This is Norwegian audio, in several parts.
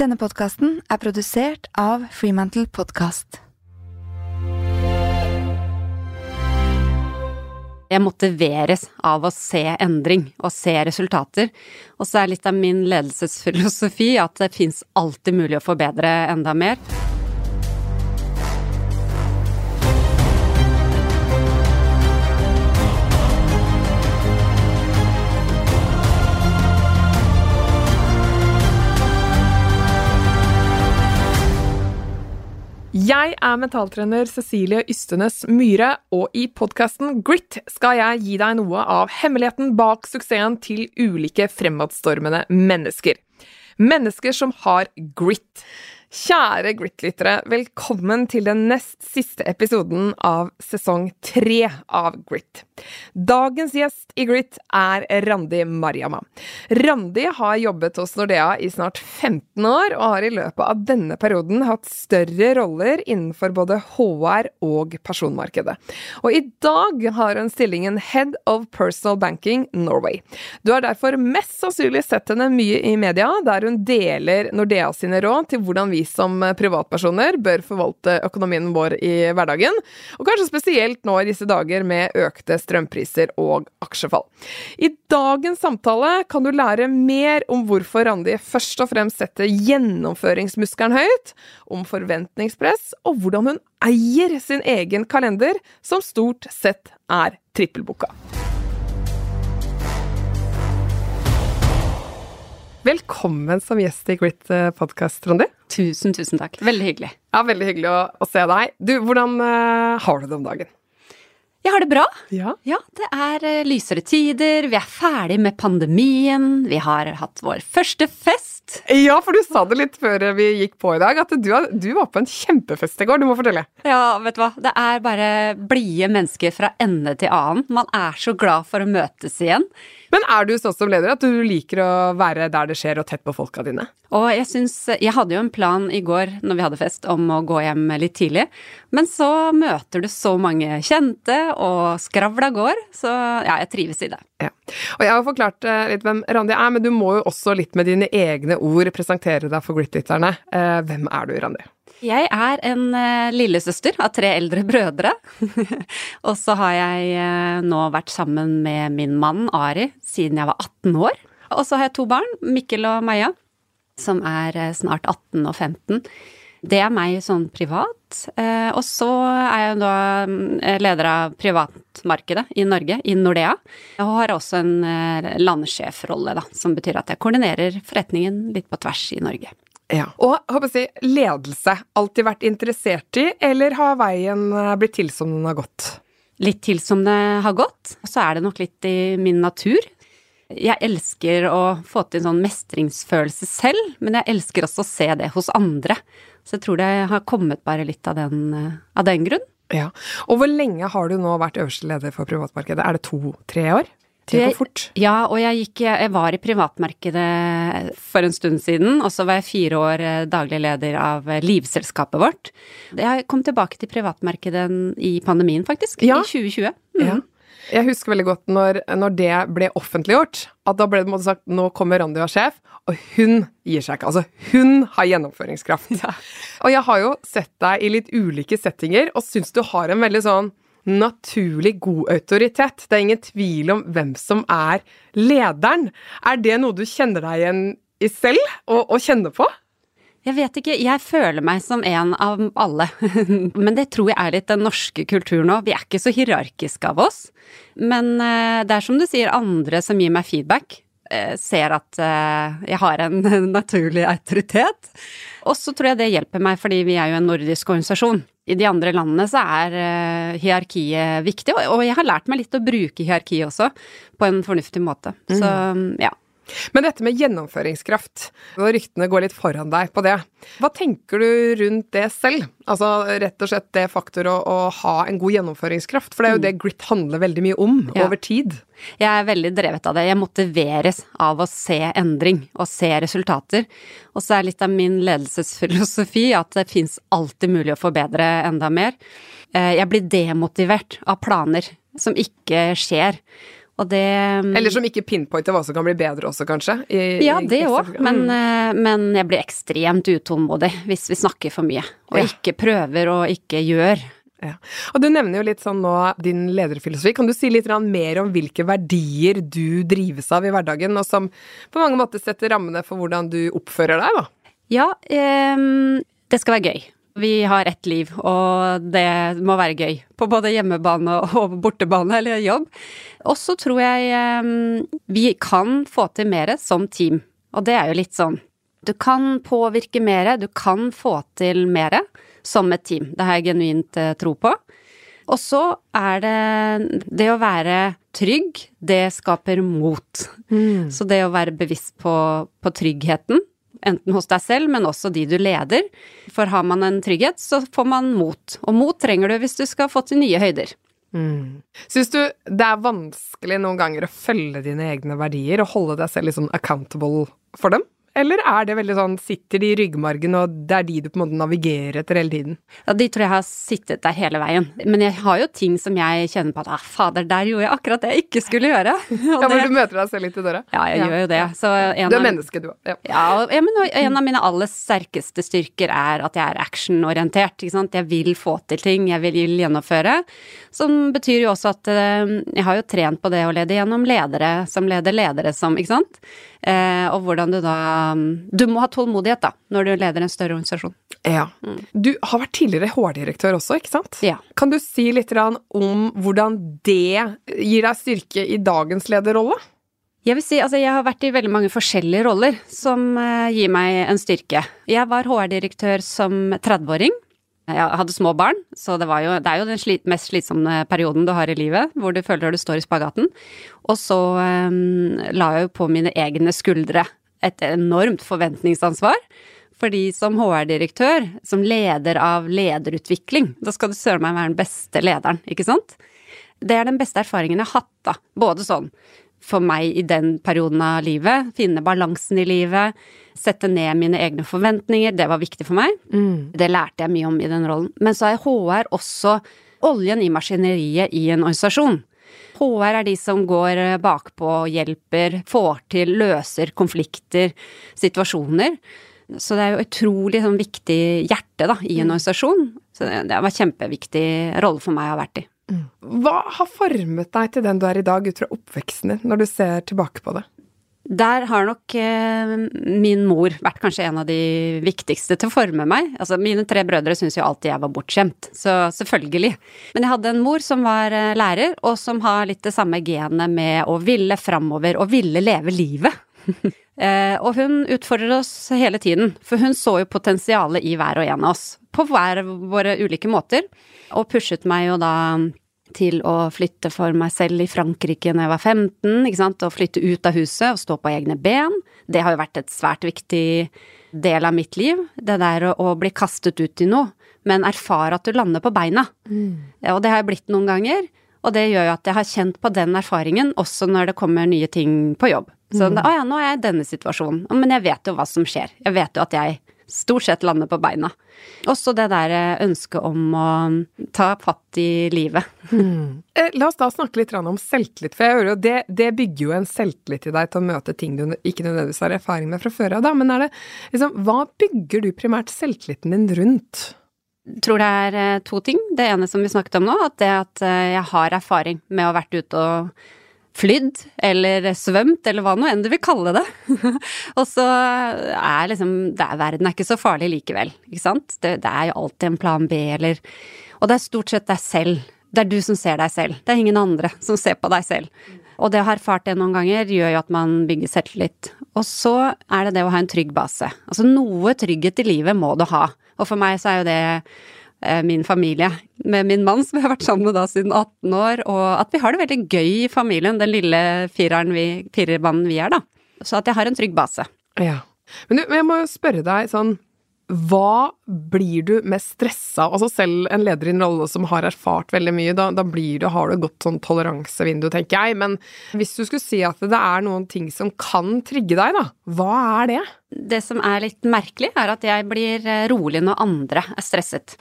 Denne podkasten er produsert av Freemantle Podcast. Jeg motiveres av å se endring og se resultater. Og så er litt av min ledelsesfilosofi at det fins alltid mulig å forbedre enda mer. Jeg er mentaltrener Cecilie Ystenes Myhre, og i podkasten Grit skal jeg gi deg noe av hemmeligheten bak suksessen til ulike fremadstormende mennesker. Mennesker som har grit. Kjære Grit-lyttere, velkommen til den nest siste episoden av sesong tre av Grit. Dagens gjest i Grit er Randi Mariama. Randi har jobbet hos Nordea i snart 15 år, og har i løpet av denne perioden hatt større roller innenfor både HR og personmarkedet. Og i dag har hun stillingen Head of Personal Banking Norway. Du har derfor mest sannsynlig sett henne mye i media, der hun deler Nordea sine råd til hvordan vi som privatpersoner bør forvalte økonomien vår i hverdagen, og kanskje spesielt nå i disse dager med økte strømpriser og aksjefall. I dagens samtale kan du lære mer om hvorfor Randi først og fremst setter gjennomføringsmuskelen høyt, om forventningspress, og hvordan hun eier sin egen kalender, som stort sett er trippelboka. Velkommen som gjest i Grit podkast, Trondi. Tusen, tusen takk. Veldig hyggelig. Ja, Veldig hyggelig å, å se deg. Du, hvordan uh, har du det om dagen? Jeg har det bra. Ja. ja det er uh, lysere tider. Vi er ferdig med pandemien. Vi har hatt vår første fest. Ja, for du sa det litt før vi gikk på i dag, at du, du var på en kjempefest i går. Du må fortelle. Ja, vet du hva. Det er bare blide mennesker fra ende til annen. Man er så glad for å møtes igjen. Men er du sånn som leder at du liker å være der det skjer og tett på folka dine? Og jeg syns Jeg hadde jo en plan i går når vi hadde fest om å gå hjem litt tidlig, men så møter du så mange kjente, og skravla går, så ja, jeg trives i det. Ja. Og jeg har forklart eh, litt hvem Randi er, men du må jo også litt med dine egne ord presentere deg for Grit-lytterne. Eh, hvem er du, Randi? Jeg er en uh, lillesøster av tre eldre brødre. og så har jeg uh, nå vært sammen med min mann Ari siden jeg var 18 år. Og så har jeg to barn, Mikkel og Maja, som er snart 18 og 15. Det er meg sånn privat. og så er jeg da leder av privatmarkedet i Norge, i Nordea. Og har også en landsjefrolle, da, som betyr at jeg koordinerer forretningen litt på tvers i Norge. Ja. Og håper jeg, ledelse. Alltid vært interessert i, eller har veien blitt til som den har gått? Litt til som det har gått. Og så er det nok litt i min natur. Jeg elsker å få til en sånn mestringsfølelse selv, men jeg elsker også å se det hos andre. Så jeg tror det har kommet bare litt av den, av den grunn. Ja. Og hvor lenge har du nå vært øverste leder for privatmarkedet? Er det to-tre år? Det går fort. Ja, og jeg, gikk, jeg var i privatmarkedet for en stund siden, og så var jeg fire år eh, daglig leder av eh, livselskapet vårt. Jeg kom tilbake til privatmarkedet i pandemien, faktisk. Ja. I 2020. Mm. Ja. Jeg husker veldig godt når, når, det ble offentliggjort, at da ble det måte sagt nå kommer Randi og sjef, og hun gir seg ikke. Altså, hun har gjennomføringskraft. Ja. Og jeg har jo sett deg i litt ulike settinger, og syns du har en veldig sånn naturlig god autoritet. Det er ingen tvil om hvem som er lederen. Er det noe du kjenner deg igjen i selv, og, og kjenner på? Jeg vet ikke, jeg føler meg som en av alle. Men det tror jeg er litt den norske kulturen nå. Vi er ikke så hierarkiske av oss. Men eh, det er som du sier, andre som gir meg feedback, eh, ser at eh, jeg har en naturlig autoritet. Og så tror jeg det hjelper meg, fordi vi er jo en nordisk organisasjon i de andre landene så er hierarkiet viktig, og, jeg har lært meg litt å bruke hierarkiet også, på en fornuftig måte. Mm. Så ja. Men dette med gjennomføringskraft, og ryktene går litt foran deg på det. Hva tenker du rundt det selv? Altså rett og slett det faktor å, å ha en god gjennomføringskraft, for det er jo mm. det grit handler veldig mye om ja. over tid. Jeg er veldig drevet av det. Jeg motiveres av å se endring og se resultater. Og så er litt av min ledelsesfilosofi at det fins alltid mulig å forbedre enda mer. Eh, jeg blir demotivert av planer som ikke skjer. Og det Eller som ikke pinpointer hva som kan bli bedre også, kanskje? I, Ja, det òg, men, Mm. eh, men jeg blir ekstremt utålmodig hvis vi snakker for mye. Og Ja. ikke prøver og ikke gjør. Ja. Og du nevner jo litt sånn nå din lederfilosofi. Kan du si litt mer om hvilke verdier du drives av i hverdagen, og som på mange måter setter rammene for hvordan du oppfører deg, da? Ja, ehm, det skal være gøy. Vi har ett liv, og det må være gøy. På både hjemmebane og bortebane eller jobb. Og så tror jeg ehm, vi kan få til mer som team. Og det er jo litt sånn Du kan påvirke mer, du kan få til mer som et team. Det har jeg genuint eh, tro på. Og så er det det å være trygg, det skaper mot. Så det å være bevisst på, på tryggheten, enten hos deg selv, men også de du leder. For har man en trygghet, så får man mot. Og mot trenger du hvis du skal få til nye høyder. Syns du det er vanskelig noen ganger å følge dine egne verdier og holde deg selv sånn accountable for dem? Eller er det veldig sånn, sitter de i ryggmargen, og det er de du på en måte navigerer etter hele tiden? Ja, de tror jeg har sittet der hele veien. Men jeg har jo ting som jeg kjenner på at ah, fader, der gjorde jeg akkurat det jeg ikke skulle gjøre. Ja, hvor du møter deg selv litt i døra? ja jeg gjør jo det. Du er menneske, du òg. Ja. Ja, ja, men en av mine aller sterkeste styrker er at jeg er actionorientert. Ikke sant? Jeg vil få til ting, jeg vil gjennomføre. Som betyr jo også at eh, jeg har jo trent på det å lede gjennom ledere som leder ledere som, ikke sant. Eh, og hvordan du da Du må ha tålmodighet, da, når du leder en større organisasjon. Ja. Du har vært tidligere HR-direktør også, ikke sant? Ja. Kan du si litt om hvordan det gir deg styrke i dagens lederrolle? Jeg vil si, altså jeg har vært i veldig mange forskjellige roller som eh, gir meg en styrke. Jeg var HR-direktør som 30-åring. Jeg hadde små barn, så det, jo, det er jo den slit, mest slitsomme perioden du har i livet, hvor du føler du står i spagaten. Og så um, la jeg jo på mine egne skuldre et enormt forventningsansvar. Fordi som HR-direktør, som leder av lederutvikling, da skal du søren meg være den beste lederen, ikke sant? Det er den beste erfaringen jeg har hatt, da. Både sånn for meg i den perioden av livet, finne balansen i livet, sette ned mine egne forventninger, det var viktig for meg. Det lærte jeg mye om i den rollen. Men så er HR også oljen i maskineriet i en organisasjon. HR er de som går bakpå hjelper, får til, løser konflikter, situasjoner. Så det er jo utrolig sånn viktig hjerte da, i en organisasjon. Så det det var en kjempeviktig rolle for meg å ha vært i. Hva har formet deg til den du er i dag, ut fra oppveksten din, når du ser tilbake på det? Der har nok eh, min mor vært kanskje en av de viktigste til å forme meg. Altså, mine tre brødre syntes jo alltid jeg var bortskjemt, så selvfølgelig. Men jeg hadde en mor som var eh, lærer, og som har litt det samme genet med å ville framover og ville leve livet. eh, og hun utfordrer oss hele tiden, for hun så jo potensialet i hver og en av oss, på hver våre ulike måter, og pushet meg jo da til å flytte for meg selv i Frankrike når jeg var 15, ikke sant, og flytte ut av huset og stå på egne ben. Det har jo vært et svært viktig del av mitt liv, det der å, å bli kastet ut i noe, men erfare at du lander på beina. Ja, Og det har jeg blitt noen ganger, og det gjør jo at jeg har kjent på den erfaringen også når det kommer nye ting på jobb. Så da, å ja, nå er jeg i denne situasjonen, men jeg vet jo hva som skjer. Jeg vet jo at jeg stort sett lander på beina. Også det der ønsket om å ta fatt i livet. Mm. La oss da snakke litt om selvtillit, for jeg hører jo det, det bygger jo en selvtillit i deg til å møte ting du ikke nødvendigvis har erfaring med fra før av, da. Men er det liksom, hva bygger du primært selvtilliten din rundt? Tror det er eh, to ting. Det ene som vi snakket om nå, at det at eh, jeg har erfaring med å ha vært ute og flydd, eller svømt, eller hva nå enn du vil kalle det. og så er liksom det er, Verden er ikke så farlig likevel, ikke sant? Det, det er jo alltid en plan B, eller Og det er stort sett deg selv. Det er du som ser deg selv. Det er ingen andre som ser på deg selv. Og det å ha erfart det noen ganger gjør jo at man bygger selvtillit. Og så er det det å ha en trygg base. Altså noe trygghet i livet må du ha. Og for meg så er jo det eh, min familie med min mann, som vi har vært sammen med da siden 18 år, og at vi har det veldig gøy i familien, den lille fireren vi, firermannen vi er, da. Så at jeg har en trygg base. Ja. Men du, jeg må jo spørre deg sånn hva blir du mest stressa av? Altså selv en leder i en rolle som har erfart veldig mye, da, da du, har du et godt sånn toleransevindu, tenker jeg. Men hvis du skulle si at det er noen ting som kan trigge deg, da, hva er det? Det som er litt merkelig, er at jeg blir eh, rolig når andre er stresset.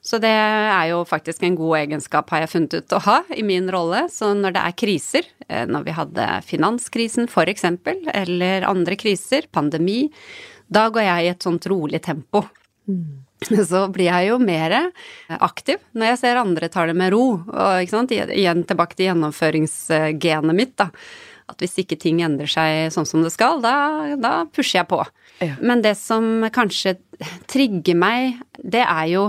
Så det er jo faktisk en god egenskap, har jeg funnet ut å ha i min rolle. Så når det er kriser, eh, når vi hadde finanskrisen for eksempel, eller andre kriser, pandemi, da går jeg i et sånt rolig tempo. Mm. Så blir jeg jo mer aktiv når jeg ser andre tar det med ro. Og ikke sant, igjen tilbake til gjennomføringsgenet mitt, da. At hvis ikke ting endrer seg sånn som det skal, da, da pusher jeg på. Ja. Men det som kanskje trigger meg, det er jo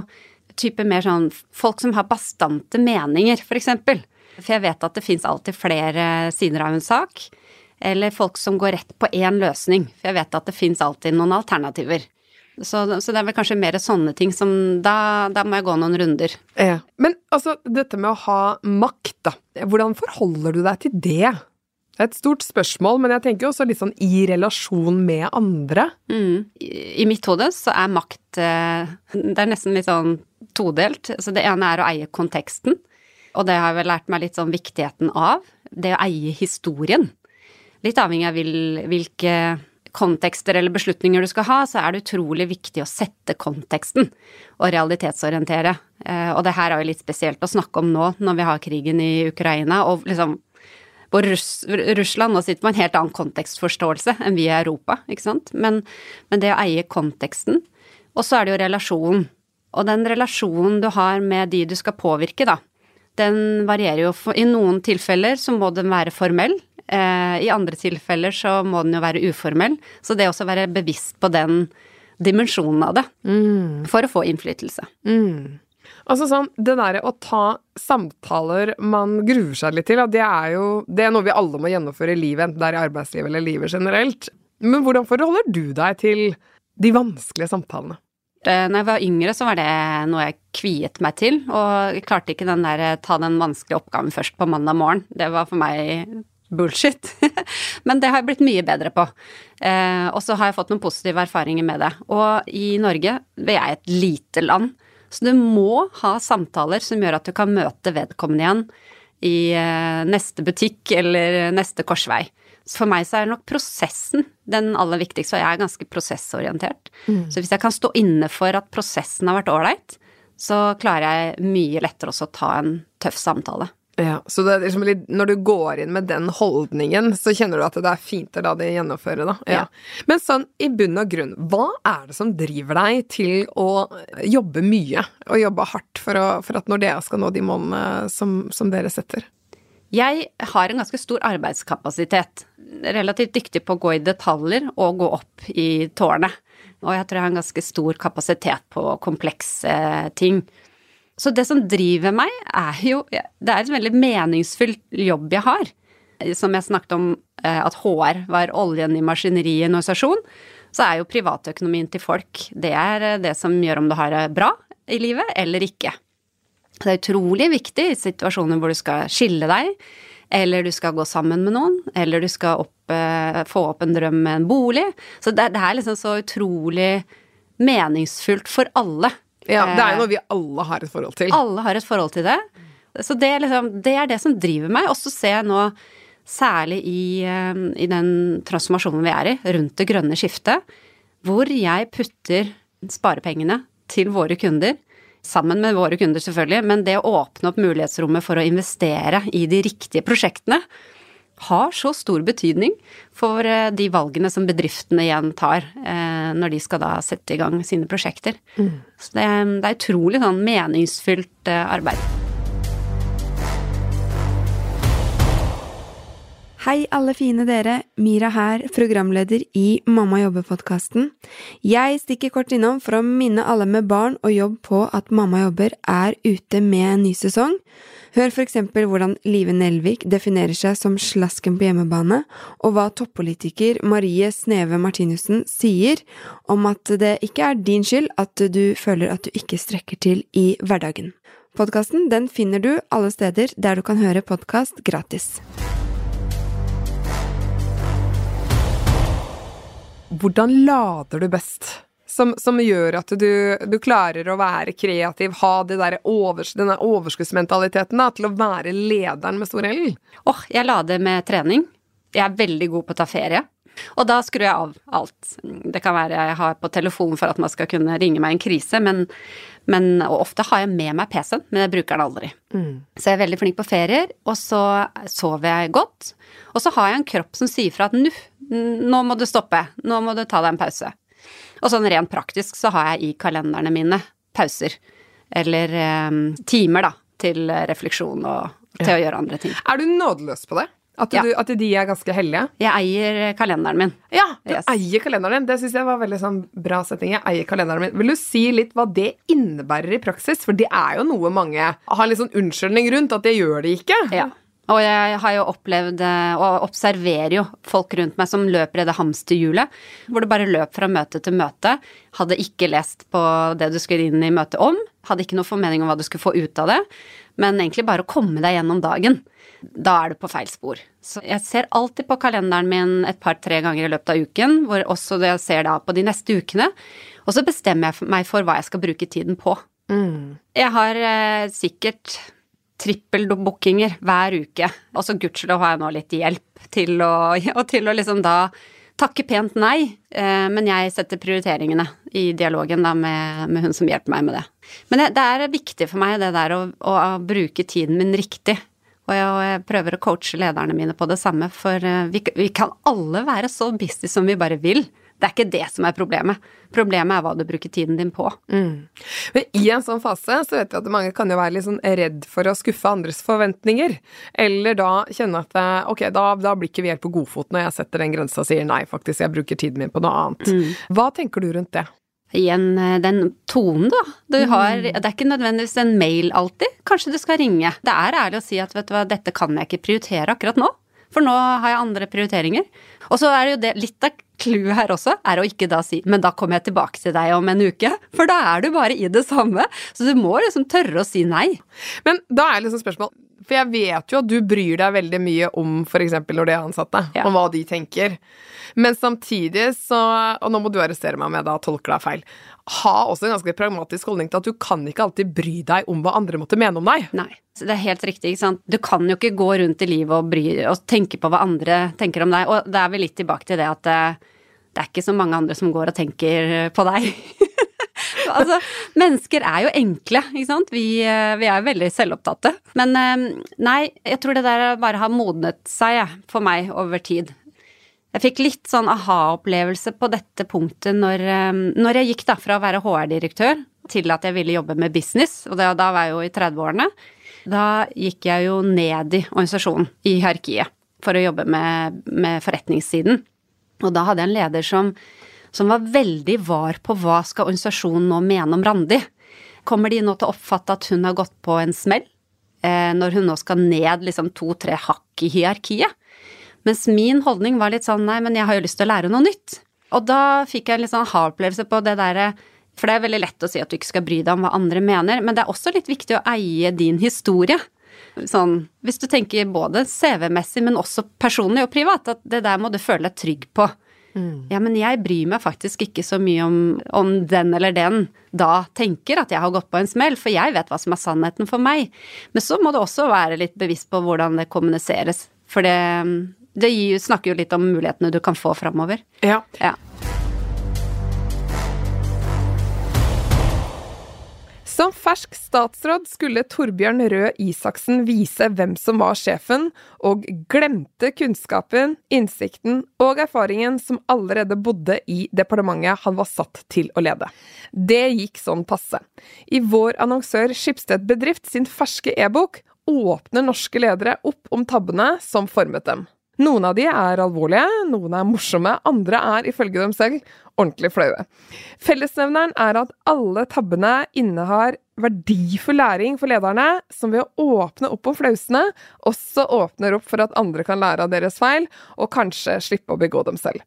type mer sånn folk som har bastante meninger, for eksempel. For jeg vet at det fins alltid flere sider av en sak. Eller folk som går rett på én løsning. For jeg vet at det fins alltid noen alternativer. Så, så, det er vel kanskje mer sånne ting som Da, da må jeg gå noen runder. Ja. Men altså, dette med å ha makt, da. Hvordan forholder du deg til det? Det er et stort spørsmål, men jeg tenker også litt sånn i relasjon med andre. Mm. I, mitt hode så er makt eh, Det er nesten litt sånn todelt. Så det ene er å eie konteksten, og det har jeg vel lært meg litt sånn viktigheten av. Det å eie historien. Litt avhengig av hvilke kontekster eller beslutninger du skal ha, så er det utrolig viktig å sette konteksten og realitetsorientere. Eh, og det her er jo litt spesielt å snakke om nå, når vi har krigen i Ukraina, og liksom hvor Russ, Russland nå sitter på en helt annen kontekstforståelse enn vi i Europa, ikke sant. Men, men det å eie konteksten. Og så er det jo relasjonen. Og den relasjonen du har med de du skal påvirke, da, den varierer jo. I noen tilfeller så må den være formell. Eh, I andre tilfeller så må den jo være uformell. Så det også å være bevisst på den dimensjonen av det mm. for å få innflytelse. Mm. Altså sånn, det derre å ta samtaler man gruer seg litt til, det er jo det er noe vi alle må gjennomføre i livet, enten det er i arbeidslivet eller livet generelt. Men hvordan forholder du deg til de vanskelige samtalene? Når jeg var yngre, så var det noe jeg kviet meg til, og jeg klarte ikke den der ta den vanskelige oppgaven først på mandag morgen. Det var for meg bullshit. Men det har jeg blitt mye bedre på. Eh, og så har jeg fått noen positive erfaringer med det. Og i Norge, vi er et lite land, så du må ha samtaler som gjør at du kan møte vedkommende igjen i eh, neste butikk eller neste korsvei. Så for meg så er nok prosessen den aller viktigste, og jeg er ganske prosessorientert. Mm. Så hvis jeg kan stå inne for at prosessen har vært ålreit, så klarer jeg mye lettere også å ta en tøff samtale. Ja, så liksom når du går inn med den holdningen, så kjenner du at det er fint å la det gjennomføre, da. Ja. Ja. Men sånn i bunn og grunn, hva er det som driver deg til å jobbe mye, og jobbe hardt for, å, for at Nordea skal nå de målene som, som dere setter? Jeg har en ganske stor arbeidskapasitet. Relativt dyktig på å gå i detaljer og gå opp i tårnet. Og jeg tror jeg har en ganske stor kapasitet på komplekse ting. Så det som driver meg, er jo Det er en veldig meningsfull jobb jeg har. Som jeg snakket om eh, at HR var oljen i maskineriet i en organisasjon, så er jo privatøkonomien til folk det er eh, det som gjør om du har det bra i livet eller ikke. Det er utrolig viktig i situasjoner hvor du skal skille deg, eller du skal gå sammen med noen, eller du skal opp, eh, få opp en drøm med en bolig. Så det er liksom så utrolig meningsfullt for alle ja, det er jo noe vi alle har et forhold til. Alle har et forhold til det. Så det, liksom, det er det som driver meg. Og så ser jeg nå, særlig i, eh, i, den transformasjonen vi er i, rundt det grønne skiftet, hvor jeg putter sparepengene til våre kunder, sammen med våre kunder selvfølgelig, men det å åpne opp mulighetsrommet for å investere i de riktige prosjektene, har så stor betydning for eh, de valgene som bedriftene igjen tar eh, når de skal da sette i gang sine prosjekter. Mm. Så det, det, er utrolig sånn meningsfylt eh, arbeid. Hei, alle fine dere. Mira her, programleder i Mamma jobber-podkasten. Jeg stikker kort innom for å minne alle med barn og jobb på at Mamma jobber er ute med en ny sesong. Hør for eksempel hvordan Live Nelvik definerer seg som slasken på hjemmebane, og hva toppolitiker Marie Sneve Martinussen sier om at det ikke er din skyld at du føler at du ikke strekker til i hverdagen. Podkasten den finner du alle steder der du kan høre podkast gratis. Hvordan lader du best? som, som gjør at du, du, klarer å være kreativ, ha der overs, denne overskuddsmentaliteten da, til å være lederen med stor L? Åh, oh, jeg lader med trening. Jeg er veldig god på å ta ferie. Og da skrur jeg av alt. Det kan være jeg har på telefon for at man skal kunne ringe meg i en krise, men, men ofte har jeg med meg PC-en, men jeg bruker den aldri. Så jeg er veldig flink på ferier, og så sover jeg godt. Og så har jeg en kropp som sier fra at nå, nå må du stoppe, nå må du ta deg en pause. Og sånn rent praktisk så har jeg i kalenderne mine pauser, eller eh, timer da, til refleksjon og til å gjøre andre ting. Er du nådeløs på det? At, Ja. du, at de er ganske hellige? Jeg eier kalenderen min. Ja, du Yes. eier kalenderen din. Det syns jeg var veldig sånn bra setting. Jeg eier kalenderen min. Vil du si litt hva det innebærer i praksis? For det er jo noe mange har en litt sånn unnskyldning rundt, at det gjør de ikke. Ja. Og jeg har jo opplevd, eh, og observerer jo folk rundt meg som løper i det hamsterhjulet, hvor du bare løp fra møte til møte, hadde ikke lest på det du skulle inn i møtet om, hadde ikke noe formening om hva du skulle få ut av det, men egentlig bare å komme deg gjennom dagen. Da er du på feil spor. Så jeg ser alltid på kalenderen min et par-tre ganger i løpet av uken, hvor også det jeg ser da på de neste ukene, og så bestemmer jeg meg for hva jeg skal bruke tiden på. Jeg har eh, sikkert trippeldbookinger hver uke. Og så gudskjelov har jeg nå litt hjelp til å, og til å liksom da takke pent nei, eh, men jeg setter prioriteringene i dialogen da med, med hun som hjelper meg med det. Men det, det er viktig for meg det der å, å, bruke tiden min riktig. Og jeg prøver å coache lederne mine på det samme, for eh, vi, vi kan alle være så busy som vi bare vil. Det er ikke det som er problemet. Problemet er hva du bruker tiden din på. Men i en sånn fase så vet vi at mange kan jo være litt sånn redd for å skuffe andres forventninger. Eller da kjenne at eh, ok, da, da blir ikke vi helt på godfot når jeg setter den grensa og sier nei, faktisk, jeg bruker tiden min på noe annet. Hva tenker du rundt det? Igjen eh, den tonen, da. Du har, Det er ikke nødvendigvis en mail alltid. Kanskje du skal ringe. Det er ærlig å si at vet du hva, dette kan jeg ikke prioritere akkurat nå. For nå har jeg andre prioriteringer. Og så er det jo det, litt av clouet her også, er å ikke da si men da kommer jeg tilbake til deg om en uke. For da er du bare i det samme. Så du må liksom tørre å si nei. Men da er liksom spørsmål For jeg vet jo at du bryr deg veldig mye om f.eks. når det er ansatte, Ja. om hva de tenker. Men samtidig så Og nå må du arrestere meg om jeg da tolker deg feil. Ha også en ganske pragmatisk holdning til at du kan ikke alltid bry deg om hva andre måtte mene om deg. Nei. Det er helt riktig, ikke sant. Du kan jo ikke gå rundt i livet og, bry, og tenke på hva andre tenker om deg. Og da er vi litt tilbake til det at eh, det er ikke så mange andre som går og tenker på deg. altså, mennesker er jo enkle, ikke sant. Vi, eh, vi er jo veldig selvopptatte. Men eh, nei, jeg tror det der bare har modnet seg, for meg over tid. Jeg fikk litt sånn aha-opplevelse på dette punktet når, eh, når jeg gikk da fra å være HR-direktør til at jeg ville jobbe med business, og da var jeg jo i 30-årene. Da gikk jeg jo ned i organisasjonen, i hierarkiet, for å jobbe med, med forretningssiden. Og da hadde jeg en leder som, som var veldig var på hva skal organisasjonen nå mene om Randi. Kommer de nå til å oppfatte at hun har gått på en smell, eh, når hun nå skal ned liksom to-tre hakk i hierarkiet? Mens min holdning var litt sånn nei, men jeg har jo lyst til å lære noe nytt. Og da fikk jeg en litt sånn ha-opplevelse på det derre For det er veldig lett å si at du ikke skal bry deg om hva andre mener, men det er også litt viktig å eie din historie. Sånn, hvis du tenker både CV-messig, men også personlig og privat, at det der må du føle deg trygg på. Ja, men jeg bryr meg faktisk ikke så mye om, om den eller den da tenker at jeg har gått på en smell, for jeg vet hva som er sannheten for meg. Men så må du også være litt bevisst på hvordan det kommuniseres, for det, det gir, snakker jo litt om mulighetene du kan få framover. Ja. Ja. Som fersk statsråd skulle Torbjørn Røe Isaksen vise hvem som var sjefen, og glemte kunnskapen, innsikten og erfaringen som allerede bodde i departementet han var satt til å lede. Det gikk sånn passe. I vår annonsør Skipsted Bedrift sin ferske e-bok åpner norske ledere opp om tabbene som formet dem. Noen av de er alvorlige, noen er morsomme, andre er ifølge dem selv ordentlig flaue. Fellesnevneren er at alle tabbene innehar verdifull læring for lederne, som ved å åpne opp om flausene, også åpner opp for at andre kan lære av deres feil, og kanskje slippe å begå dem selv.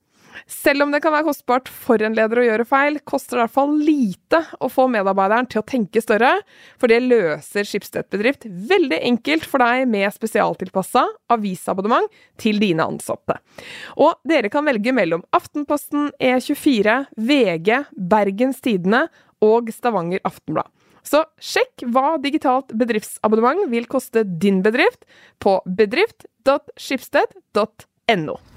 Selv om det kan være kostbart for en leder å gjøre feil, koster det i hvert fall lite å få medarbeideren til å tenke større, for det løser Skipsted Bedrift veldig enkelt for deg med spesialtilpassa avisabonnement til dine ansatte. Og dere kan velge mellom Aftenposten, E24, VG, Bergens Tidende og Stavanger Aftenblad. Så sjekk hva digitalt bedriftsabonnement vil koste din bedrift på bedrift.skipsted.no.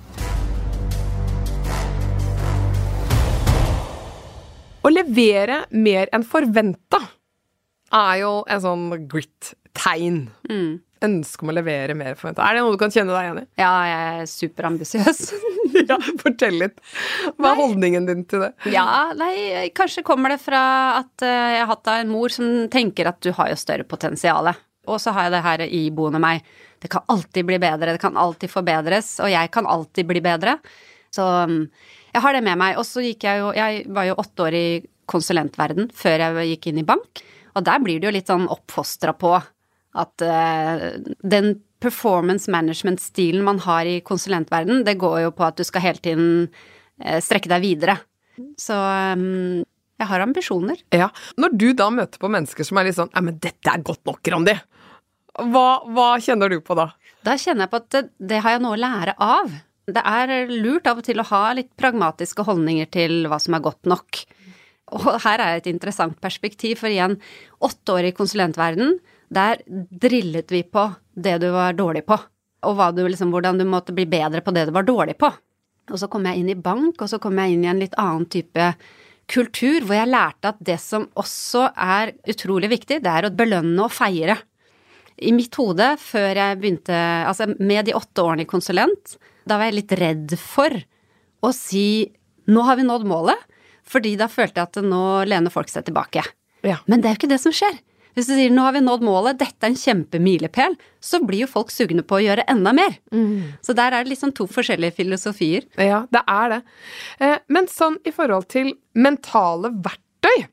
Å levere mer enn forventa er jo en sånn grit-tegn. Mm. Ønske om å levere mer enn forventa. Er det noe du kan kjenne deg igjen i? Ja, jeg er superambisiøs. ja, fortell litt. Hva er holdningen din til det? ja, nei, kanskje kommer det fra at eh, jeg har hatt en mor som tenker at du har jo større potensial. Og så har jeg det her iboende meg. Det kan alltid bli bedre, det kan alltid forbedres, og jeg kan alltid bli bedre. Så mm, jeg har det med meg. Og så gikk jeg jo Jeg var jo åtte år i konsulentverden før jeg gikk inn i bank, og der blir du jo litt sånn oppfostra på at uh, den performance management-stilen man har i konsulentverden, det går jo på at du skal hele tiden uh, strekke deg videre. Så um, jeg har ambisjoner. Ja. Når du da møter på mennesker som er litt sånn 'Nei, men dette er godt nok, Randi. Hva, hva kjenner du på da? Da kjenner jeg på at det, det har jeg noe å lære av. Det er lurt av og til å ha litt pragmatiske holdninger til hva som er godt nok. Og her er et interessant perspektiv, for igjen, åtte år i konsulentverden, der drillet vi på det du var dårlig på, og du, liksom, hvordan du måtte bli bedre på det du var dårlig på. Og så kom jeg inn i bank, og så kom jeg inn i en litt annen type kultur, hvor jeg lærte at det som også er utrolig viktig, det er å belønne og feire. I mitt hode, før jeg begynte, altså med de åtte årene i konsulent, da var jeg litt redd for å si nå har vi nådd målet, fordi da følte jeg at nå lener folk seg tilbake. Ja. Men det er jo ikke det som skjer. Hvis du sier nå har vi nådd målet, dette er en kjempemilepæl, så blir jo folk sugne på å gjøre enda mer. Så der er det liksom to forskjellige filosofier. Ja, det er det. Eh, Men sånn i forhold til mentale verktøy,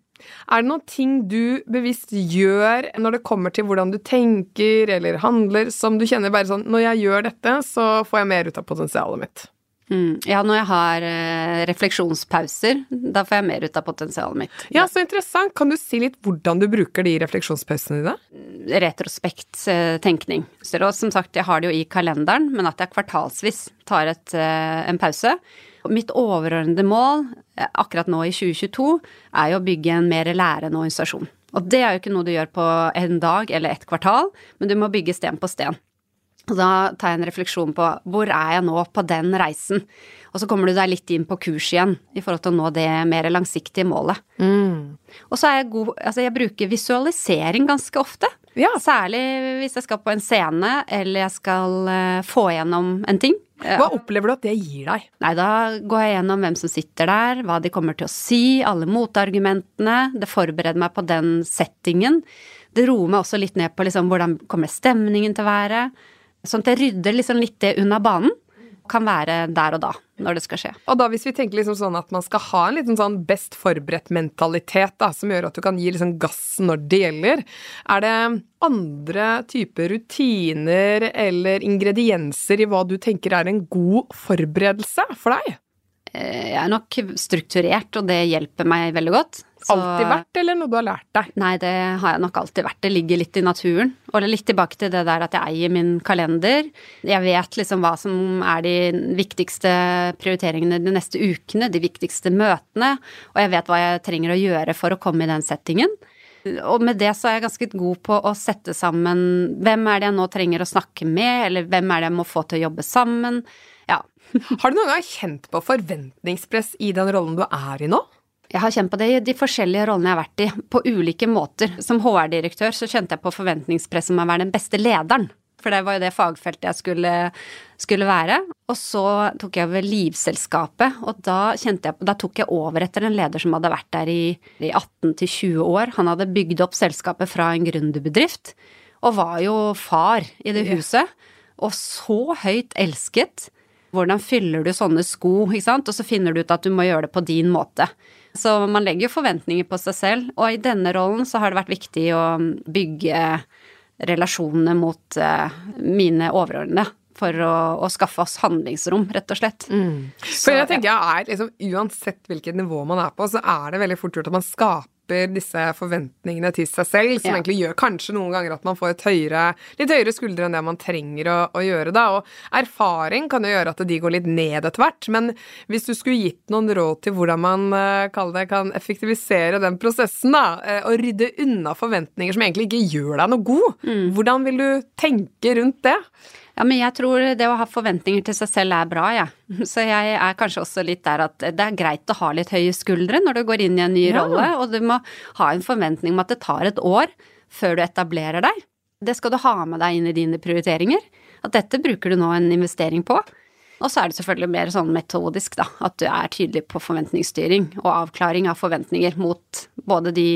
er det noen ting du bevisst gjør når det kommer til hvordan du tenker eller handler, som du kjenner bare sånn Når jeg gjør dette, så får jeg mer ut av potensialet mitt. Mm. Ja, når jeg har eh, refleksjonspauser, da får jeg mer ut av potensialet mitt. Ja, så interessant. Kan du si litt hvordan du bruker de refleksjonspausene dine? retrospekt eh, tenkning. Så som sagt, jeg har det jo i kalenderen, men at jeg kvartalsvis tar et, eh, en pause. Mitt overordnede mål eh, akkurat nå i 2022 er jo å bygge en mer lærende organisasjon. Og det er jo ikke noe du gjør på en dag eller et kvartal, men du må bygge sten på sten. Og da tar jeg en refleksjon på hvor er jeg nå på den reisen? Og så kommer du deg litt inn på kurs igjen i forhold til å nå det mer langsiktige målet. Og så er jeg god Altså, jeg bruker visualisering ganske ofte. Ja. Særlig hvis jeg skal på en scene, eller jeg skal eh, få igjennom en ting. Hva opplever du at det gir deg? Nei, da går jeg gjennom hvem som sitter der, hva de kommer til å si, alle motargumentene. Det forbereder meg på den settingen. Det roer meg også litt ned på liksom hvordan kommer stemningen til å være. Sånn at jeg rydder liksom litt det unna banen. Kan være der og da, når det skal skje. Og da hvis vi tenker liksom sånn at man skal ha en liten sånn best forberedt-mentalitet, da, som gjør at du kan gi liksom gass når det gjelder, er det andre typer rutiner eller ingredienser i hva du tenker er en god forberedelse for deg? Eh, Jeg er nok strukturert, og det hjelper meg veldig godt. Så- Alltid vært, eller noe du har lært deg? Nei, det har jeg nok alltid vært. Det ligger litt i naturen. Og litt tilbake til det der at jeg eier min kalender. Jeg vet liksom hva som er de viktigste prioriteringene de neste ukene, de viktigste møtene, og jeg vet hva jeg trenger å gjøre for å komme i den settingen. Og med det så er jeg ganske god på å sette sammen hvem er det jeg nå trenger å snakke med, eller hvem er det jeg må få til å jobbe sammen. Ja. Har du noen gang kjent på forventningspress i den rollen du er i nå? Jeg har kjent på det i de forskjellige rollene jeg har vært i, på ulike måter. Som HR-direktør så kjente jeg på forventningspress om å være den beste lederen. For det var jo det fagfeltet jeg skulle, skulle være. Og så tok jeg over Livselskapet, og da, jeg, da tok jeg over etter en leder som hadde vært der i, i 18-20 år. Han hadde bygd opp selskapet fra en gründerbedrift, og var jo far i det huset. Og så høyt elsket. Hvordan fyller du sånne sko, ikke sant? Og så finner du ut at du må gjøre det på din måte. Så man legger jo forventninger på seg selv, og i denne rollen så har det vært viktig å bygge relasjonene mot eh, mine overordnede. For å, å skaffe oss handlingsrom, rett og slett. For jeg tenker jeg er liksom, Uansett hvilket nivå man er på, så er det veldig fort gjort at man skaper disse forventningene til seg selv, som Ja. egentlig gjør kanskje noen ganger at man får høyere, litt høyere skuldre enn det man trenger å, å gjøre. da, og Erfaring kan jo gjøre at de går litt ned etter hvert, men hvis du skulle gitt noen råd til hvordan man eh, det, kan effektivisere den prosessen, da, eh, og rydde unna forventninger som egentlig ikke gjør deg noe god, hvordan vil du tenke rundt det? Ja, men jeg tror det å ha forventninger til seg selv er bra, jeg. Ja. Så jeg er kanskje også litt der at det er greit å ha litt høye skuldre når du går inn i en ny ja. rolle, og du må ha en forventning om at det tar et år før du etablerer deg. Det skal du ha med deg inn i dine prioriteringer. At dette bruker du nå en investering på. Og så er det selvfølgelig mer sånn metodisk, da. At du er tydelig på forventningsstyring og avklaring av forventninger mot både de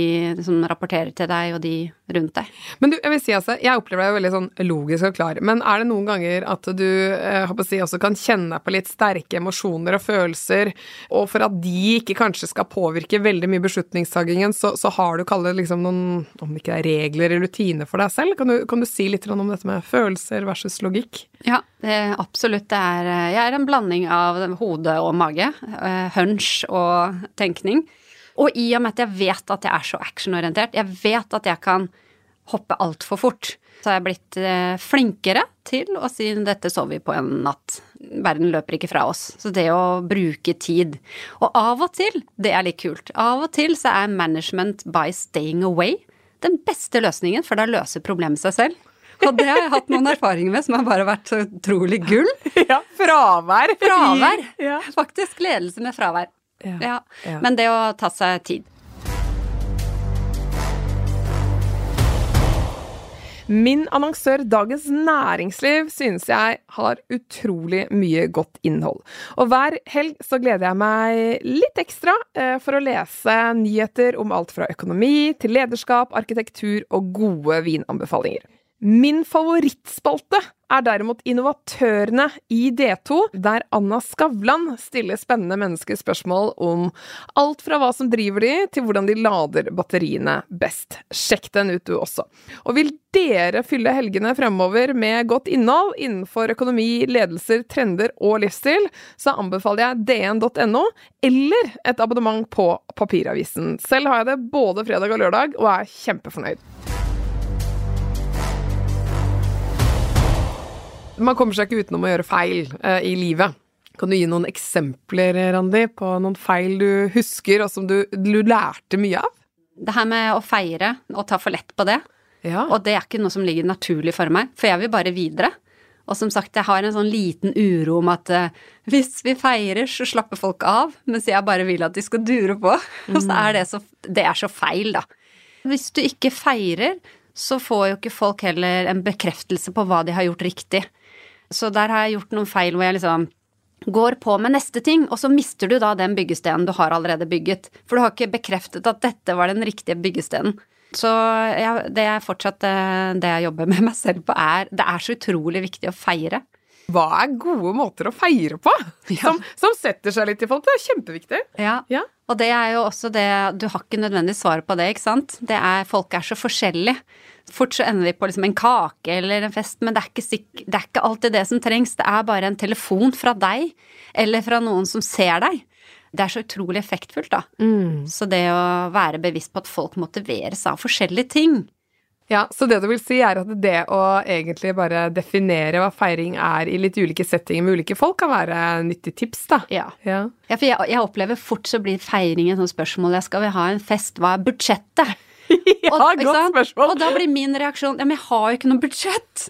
som rapporterer til deg og de rundt deg. Men du, jeg vil si altså, jeg opplever deg veldig sånn logisk og klar. Men er det noen ganger at du jeg håper å si, også kan kjenne på litt sterke emosjoner og følelser, og for at de ikke kanskje skal påvirke veldig mye beslutningstagingen, så, så har du kalt liksom noen, om det ikke er regler eller rutiner for deg selv? Kan du, kan du si litt om dette med følelser versus logikk? Ja, det, absolutt. Det er, jeg er en blanding av hode og mage. Uh, hunch og tenkning. Og i og med at jeg vet at jeg er så actionorientert, jeg vet at jeg kan hoppe altfor fort, så har jeg blitt uh, flinkere til å si 'dette så vi på en natt'. Verden løper ikke fra oss. Så det å bruke tid. Og av og til, det er litt kult, av og til så er management by staying away den beste løsningen, for da løser problemet seg selv. Og det har jeg hatt noen erfaringer med som har bare vært så utrolig gull. Ja, fravær. Fravær. Ja. Faktisk ledelse med fravær. Ja. ja. Men det å ta seg tid. Min annonsør Dagens Næringsliv synes jeg har utrolig mye godt innhold. Og hver helg så gleder jeg meg litt ekstra eh, for å lese nyheter om alt fra økonomi til lederskap, arkitektur og gode vinanbefalinger. Min favorittspalte er derimot Innovatørene i D2, der Anna Skavlan stiller spennende mennesker spørsmål om alt fra hva som driver de, til hvordan de lader batteriene best. Sjekk den ut, du også. Og vil dere fylle helgene fremover med godt innhold innenfor økonomi, ledelser, trender og livsstil, så anbefaler jeg dn.no eller et abonnement på papiravisen. Selv har jeg det både fredag og lørdag, og er kjempefornøyd. Man kommer seg ikke utenom å gjøre feil eh, i livet. Kan du gi noen eksempler, Randi, på noen feil du husker, og som du, du lærte mye av? Det her med å feire og ta for lett på det. Ja. Og det er ikke noe som ligger naturlig for meg, for jeg vil bare videre. Og som sagt, jeg har en sånn liten uro om at uh, hvis vi feirer, så slapper folk av, mens jeg bare vil at de skal dure på. Mm. Og så er det så Det er så feil, da. Hvis du ikke feirer, så får jo ikke folk heller en bekreftelse på hva de har gjort riktig. Så der har jeg gjort noen feil hvor jeg liksom går på med neste ting, og så mister du da den byggestenen du har allerede bygget. For du har ikke bekreftet at dette var den riktige byggestenen. Så ja, det er fortsatt eh, det jeg jobber med meg selv på, er Det er så utrolig viktig å feire. Hva er gode måter å feire på? Ja. Som, som, setter seg litt i folk. Det er kjempeviktig. Ja. ja. Og det er jo også det Du har ikke nødvendig svar på det, ikke sant? Det er Folk er så forskjellige. Fort så ender vi på liksom en kake eller en fest, men det er, ikke, det er ikke alltid det som trengs. Det er bare en telefon fra deg, eller fra noen som ser deg. Det er så utrolig effektfullt, da. Mm. Så det å være bevisst på at folk motiveres av forskjellige ting. Ja, Så det du vil si er at det å egentlig bare definere hva feiring er i litt ulike settinger med ulike folk, kan være nyttig tips, da? Ja. ja. ja for jeg, jeg, opplever fort så blir feiring et sånt spørsmål. Skal vi ha en fest? Hva er budsjettet? ja, og, godt spørsmål. Og da blir min reaksjon ja, men jeg har jo ikke noe budsjett.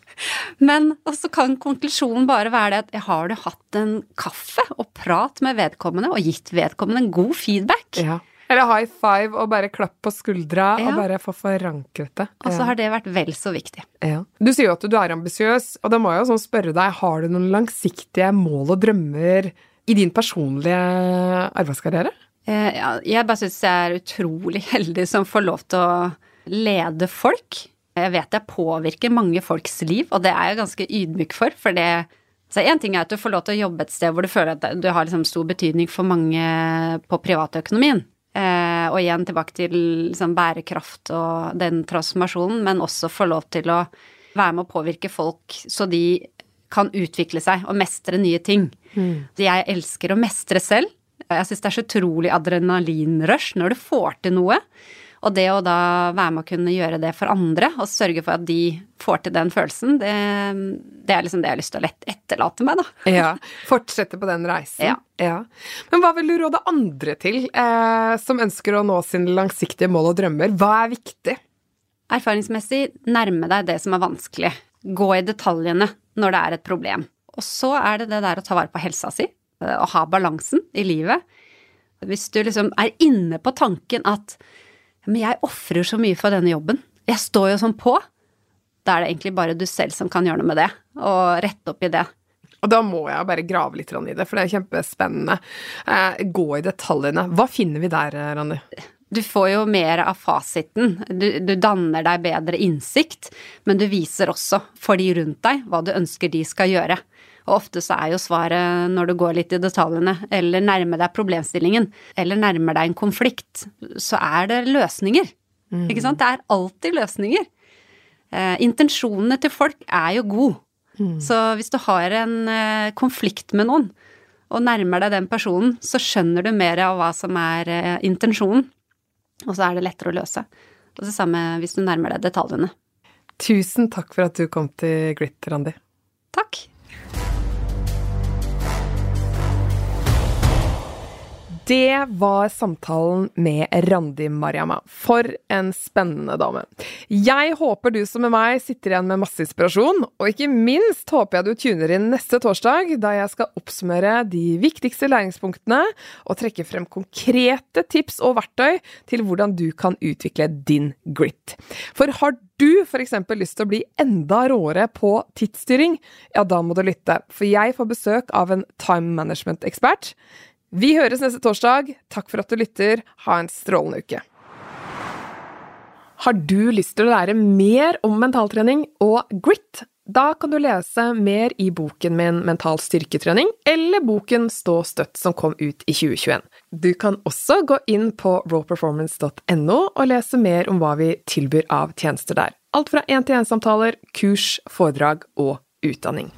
Men så kan konklusjonen bare være det at jeg har du hatt en kaffe og prat med vedkommende og gitt vedkommende en god feedback? Ja. Eller high five og bare klapp på skuldra ja. og bare få forankret det. Og så har det vært vel så viktig. Ja. Du sier jo at du er ambisiøs, og da må jeg jo sånn spørre deg, har du noen langsiktige mål og drømmer i din personlige arbeidskarriere? Eh, jeg bare syns jeg er utrolig heldig som får lov til å lede folk. Jeg vet jeg påvirker mange folks liv, og det er jeg ganske ydmyk for. For det så én ting er at du får lov til å jobbe et sted hvor du føler at du har liksom stor betydning for mange på privatøkonomien. Eh, og igjen tilbake til liksom bærekraft og den transformasjonen, men også få lov til å være med å påvirke folk så de kan utvikle seg og mestre nye ting. Mm. Jeg elsker å mestre selv. Jeg syns det er så utrolig adrenalinrush når du får til noe. Og det å da være med å kunne gjøre det for andre, og sørge for at de får til den følelsen, det, det er liksom det jeg har lyst til å lett etterlate meg, da. Ja. Fortsette på den reisen. Ja. ja. Men hva vil du råde andre til, eh, som ønsker å nå sine langsiktige mål og drømmer? Hva er viktig? Erfaringsmessig nærme deg det som er vanskelig. Gå i detaljene når det er et problem. Og så er det det der å ta vare på helsa si, å ha balansen i livet. Hvis du liksom er inne på tanken at men jeg ofrer så mye for denne jobben, jeg står jo sånn på, da er det egentlig bare du selv som kan gjøre noe med det, og rette opp i det. Og da må jeg bare grave litt i det, for det er kjempespennende. Eh, gå i detaljene. Hva finner vi der, Randi? Du får jo mer av fasiten. Du, du, danner deg bedre innsikt, men du viser også for de rundt deg hva du ønsker de skal gjøre. Og ofte så er jo svaret når du går litt i detaljene, eller nærmer deg problemstillingen, eller nærmer deg en konflikt, så er det løsninger. Mm. Ikke sant? Det er alltid løsninger. Eh, intensjonene til folk er jo gode. Mm. Så hvis du har en eh, konflikt med noen, og nærmer deg den personen, så skjønner du mer av hva som er eh, intensjonen, og så er det lettere å løse. Og det samme hvis du nærmer deg detaljene. Tusen takk for at du kom til Grit, Randi. Takk. Det var samtalen med Randi Mariama. For en spennende dame. Jeg håper du som er meg sitter igjen med masse inspirasjon, og ikke minst håper jeg du tuner inn neste torsdag, da jeg skal oppsummere de viktigste læringspunktene og trekke frem konkrete tips og verktøy til hvordan du kan utvikle din grit. For har du f.eks. lyst til å bli enda råere på tidsstyring, ja, da må du lytte, for jeg får besøk av en time management-ekspert. Vi høres neste torsdag. Takk for at du lytter. Ha en strålende uke. Har du lyst til å lære mer om mentaltrening og grit? Da kan du lese mer i boken min Mental styrketrening, eller boken Stå støtt som kom ut i 2021. Du kan også gå inn på rawperformance.no og lese mer om hva vi tilbyr av tjenester der. Alt fra én-til-én-samtaler, kurs, foredrag og utdanning.